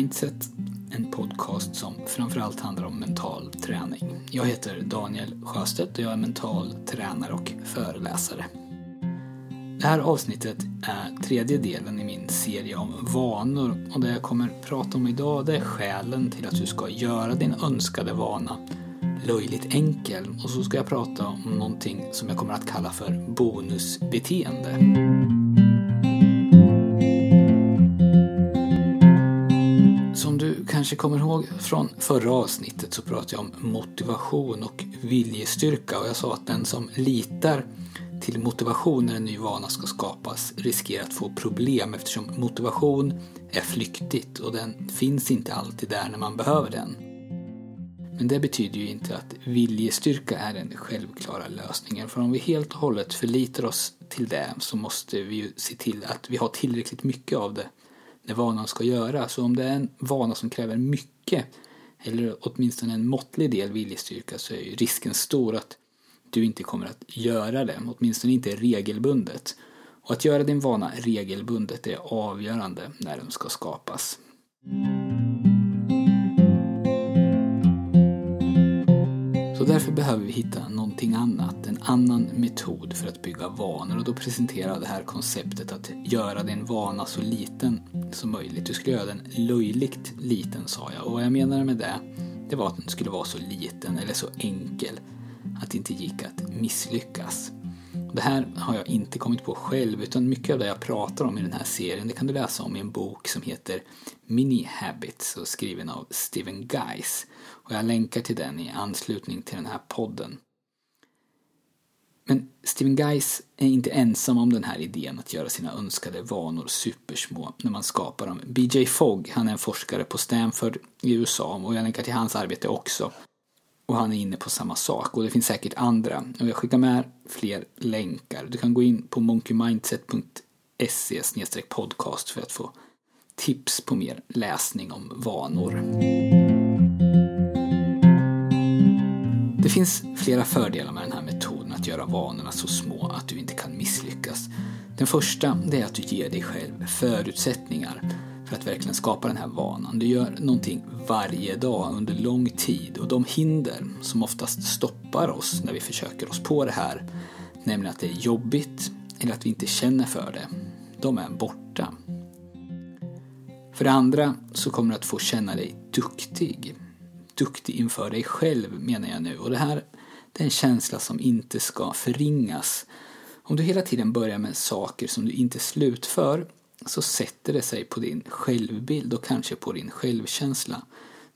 Mindset, en podcast som framförallt handlar om mental träning. Jag heter Daniel Sjöstedt och jag är mental tränare och föreläsare. Det här avsnittet är tredje delen i min serie om vanor och det jag kommer prata om idag det är skälen till att du ska göra din önskade vana löjligt enkel och så ska jag prata om någonting som jag kommer att kalla för bonusbeteende. Kanske kommer ihåg från förra avsnittet så pratade jag om motivation och viljestyrka och jag sa att den som litar till motivation när en ny vana ska skapas riskerar att få problem eftersom motivation är flyktigt och den finns inte alltid där när man behöver den. Men det betyder ju inte att viljestyrka är den självklara lösningen. För om vi helt och hållet förlitar oss till det så måste vi ju se till att vi har tillräckligt mycket av det det vanan ska göra. Så om det är en vana som kräver mycket eller åtminstone en måttlig del viljestyrka så är ju risken stor att du inte kommer att göra det, åtminstone inte regelbundet. Och att göra din vana regelbundet är avgörande när den ska skapas. Så därför behöver vi hitta någonting annat, en annan metod för att bygga vanor och då presenterar jag det här konceptet att göra din vana så liten som möjligt. Du skulle göra den löjligt liten sa jag och vad jag menade med det, det var att den skulle vara så liten eller så enkel att det inte gick att misslyckas. Det här har jag inte kommit på själv utan mycket av det jag pratar om i den här serien det kan du läsa om i en bok som heter Mini Habits och skriven av Steven Geis. Och jag länkar till den i anslutning till den här podden. Men Steven Geis är inte ensam om den här idén att göra sina önskade vanor supersmå när man skapar dem. BJ Fogg, han är en forskare på Stanford i USA och jag länkar till hans arbete också. Och han är inne på samma sak och det finns säkert andra. Och jag skickar med fler länkar. Du kan gå in på monkeymindset.se podcast för att få tips på mer läsning om vanor. Det finns flera fördelar med den här metoden att göra vanorna så små att du inte kan misslyckas. Den första det är att du ger dig själv förutsättningar för att verkligen skapa den här vanan. Du gör någonting varje dag under lång tid och de hinder som oftast stoppar oss när vi försöker oss på det här, nämligen att det är jobbigt eller att vi inte känner för det, de är borta. För det andra så kommer du att få känna dig duktig. Duktig inför dig själv menar jag nu och det här det är en känsla som inte ska förringas. Om du hela tiden börjar med saker som du inte slutför så sätter det sig på din självbild och kanske på din självkänsla.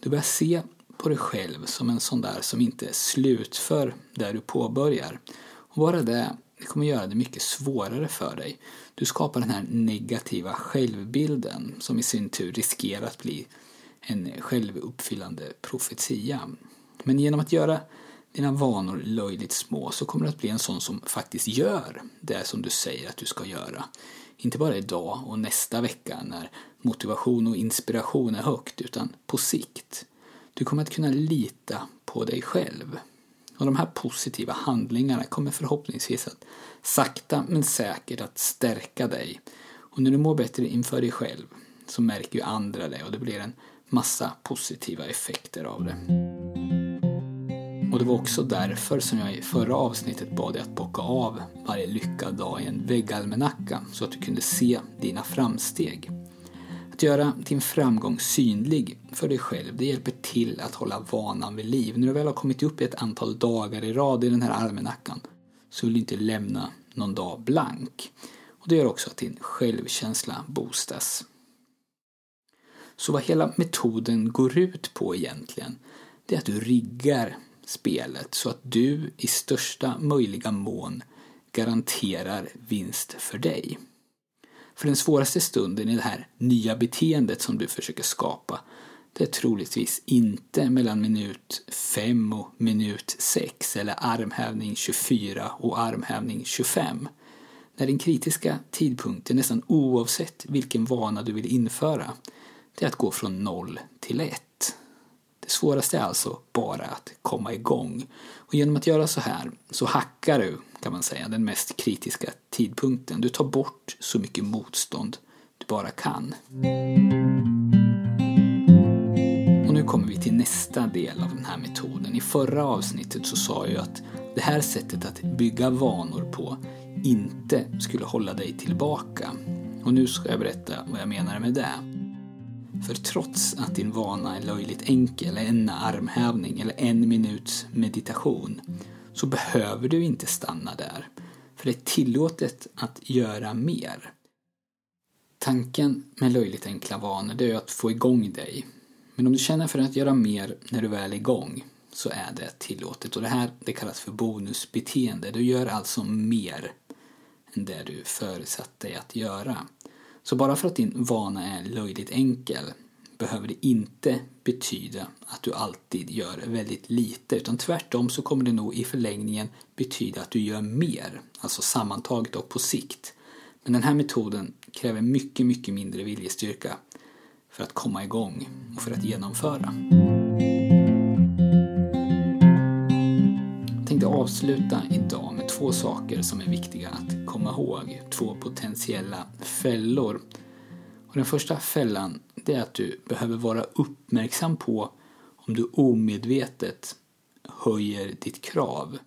Du börjar se på dig själv som en sån där som inte slutför där du påbörjar. Och bara det, det kommer göra det mycket svårare för dig. Du skapar den här negativa självbilden som i sin tur riskerar att bli en självuppfyllande profetia. Men genom att göra dina vanor löjligt små så kommer du att bli en sån som faktiskt gör det som du säger att du ska göra. Inte bara idag och nästa vecka när motivation och inspiration är högt, utan på sikt. Du kommer att kunna lita på dig själv. Och de här positiva handlingarna kommer förhoppningsvis att sakta men säkert att stärka dig. Och när du mår bättre inför dig själv så märker ju andra det och det blir en massa positiva effekter av det. Och det var också därför som jag i förra avsnittet bad dig att bocka av varje lyckad dag i en väggalmanacka så att du kunde se dina framsteg. Att göra din framgång synlig för dig själv, det hjälper till att hålla vanan vid liv. När du väl har kommit upp ett antal dagar i rad i den här almanackan så vill du inte lämna någon dag blank. Och det gör också att din självkänsla boostas. Så vad hela metoden går ut på egentligen, det är att du riggar spelet så att du i största möjliga mån garanterar vinst för dig. För den svåraste stunden i det här nya beteendet som du försöker skapa det är troligtvis inte mellan minut 5 och minut 6 eller armhävning 24 och armhävning 25. När den kritiska tidpunkten nästan oavsett vilken vana du vill införa det är att gå från 0 till 1. Det svåraste är alltså bara att komma igång. Och genom att göra så här så hackar du, kan man säga, den mest kritiska tidpunkten. Du tar bort så mycket motstånd du bara kan. Och nu kommer vi till nästa del av den här metoden. I förra avsnittet så sa jag att det här sättet att bygga vanor på inte skulle hålla dig tillbaka. Och nu ska jag berätta vad jag menar med det. För trots att din vana är löjligt enkel, en armhävning eller en minuts meditation, så behöver du inte stanna där. För det är tillåtet att göra mer. Tanken med löjligt enkla vanor är att få igång dig. Men om du känner för att göra mer när du väl är igång så är det tillåtet. Och det här det kallas för bonusbeteende. Du gör alltså mer än det du förutsatt dig att göra. Så bara för att din vana är löjligt enkel behöver det inte betyda att du alltid gör väldigt lite utan tvärtom så kommer det nog i förlängningen betyda att du gör mer, alltså sammantaget och på sikt. Men den här metoden kräver mycket, mycket mindre viljestyrka för att komma igång och för att genomföra. Tänkte avsluta idag med två saker som är viktiga att komma ihåg. Två potentiella fällor. Och den första fällan det är att du behöver vara uppmärksam på om du omedvetet höjer ditt krav.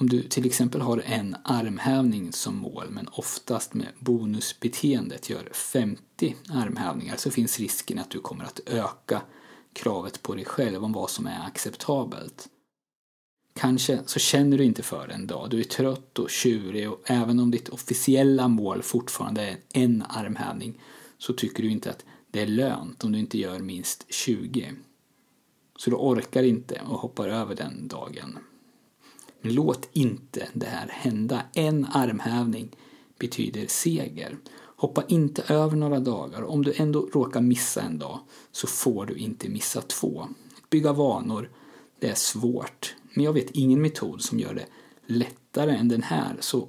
Om du till exempel har en armhävning som mål men oftast med bonusbeteendet gör 50 armhävningar så finns risken att du kommer att öka kravet på dig själv om vad som är acceptabelt. Kanske så känner du inte för det en dag, du är trött och tjurig och även om ditt officiella mål fortfarande är en armhävning så tycker du inte att det är lönt om du inte gör minst 20. Så du orkar inte och hoppar över den dagen. Men låt inte det här hända. En armhävning betyder seger. Hoppa inte över några dagar. Om du ändå råkar missa en dag så får du inte missa två. Bygga vanor, det är svårt. Men jag vet ingen metod som gör det lättare än den här. Så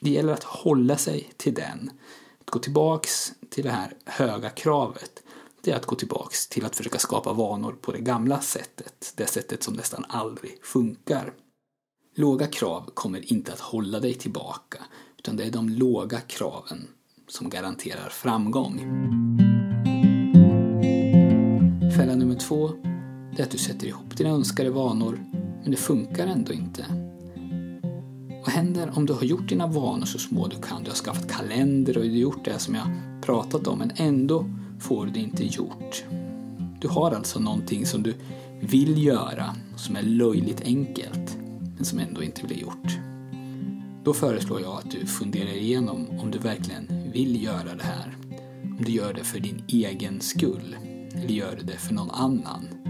det gäller att hålla sig till den. Att gå tillbaks till det här höga kravet det är att gå tillbaks till att försöka skapa vanor på det gamla sättet. Det sättet som nästan aldrig funkar. Låga krav kommer inte att hålla dig tillbaka utan det är de låga kraven som garanterar framgång. Fälla nummer två det är att du sätter ihop dina önskade vanor men det funkar ändå inte. Vad händer om du har gjort dina vanor så små du kan? Du har skaffat kalender och du har gjort det som jag pratat om men ändå får du det inte gjort. Du har alltså någonting som du vill göra som är löjligt enkelt men som ändå inte blir gjort. Då föreslår jag att du funderar igenom om du verkligen vill göra det här. Om du gör det för din egen skull eller gör du det för någon annan.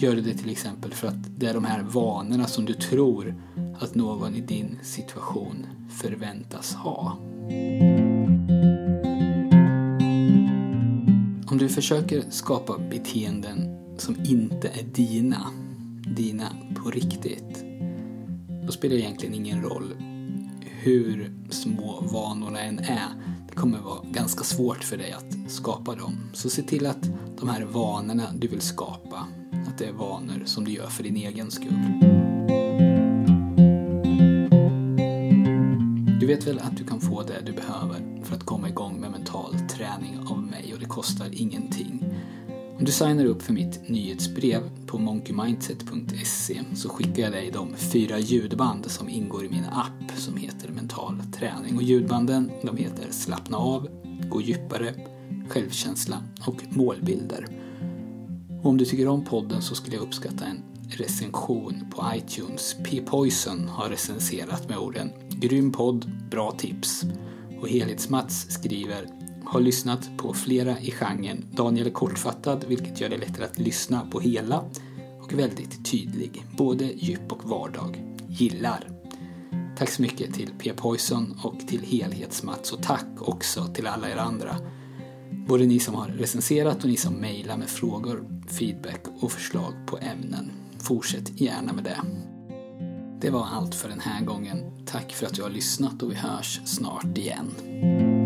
Gör du det till exempel för att det är de här vanorna som du tror att någon i din situation förväntas ha. Om du försöker skapa beteenden som inte är dina, dina på riktigt, då spelar det egentligen ingen roll hur små vanorna än är. Det kommer vara ganska svårt för dig att skapa dem. Så se till att de här vanorna du vill skapa, att det är vanor som du gör för din egen skull. Du vet väl att du kan få det du behöver för att komma igång med mental träning av mig och det kostar ingenting. Om du signar upp för mitt nyhetsbrev på monkeymindset.se så skickar jag dig de fyra ljudband som ingår i min app som heter Mental träning. Och ljudbanden de heter Slappna av, Gå djupare, Självkänsla och Målbilder. Och om du tycker om podden så skulle jag uppskatta en recension på iTunes. P-Poison har recenserat med orden Grym podd, bra tips. Och Helhetsmats skriver har lyssnat på flera i genren. Daniel är kortfattad, vilket gör det lättare att lyssna på hela och väldigt tydlig. Både djup och vardag. Gillar. Tack så mycket till P. Poison och till Helhetsmats och tack också till alla er andra. Både ni som har recenserat och ni som mejlar med frågor, feedback och förslag på ämnen. Fortsätt gärna med det. Det var allt för den här gången. Tack för att du har lyssnat och vi hörs snart igen.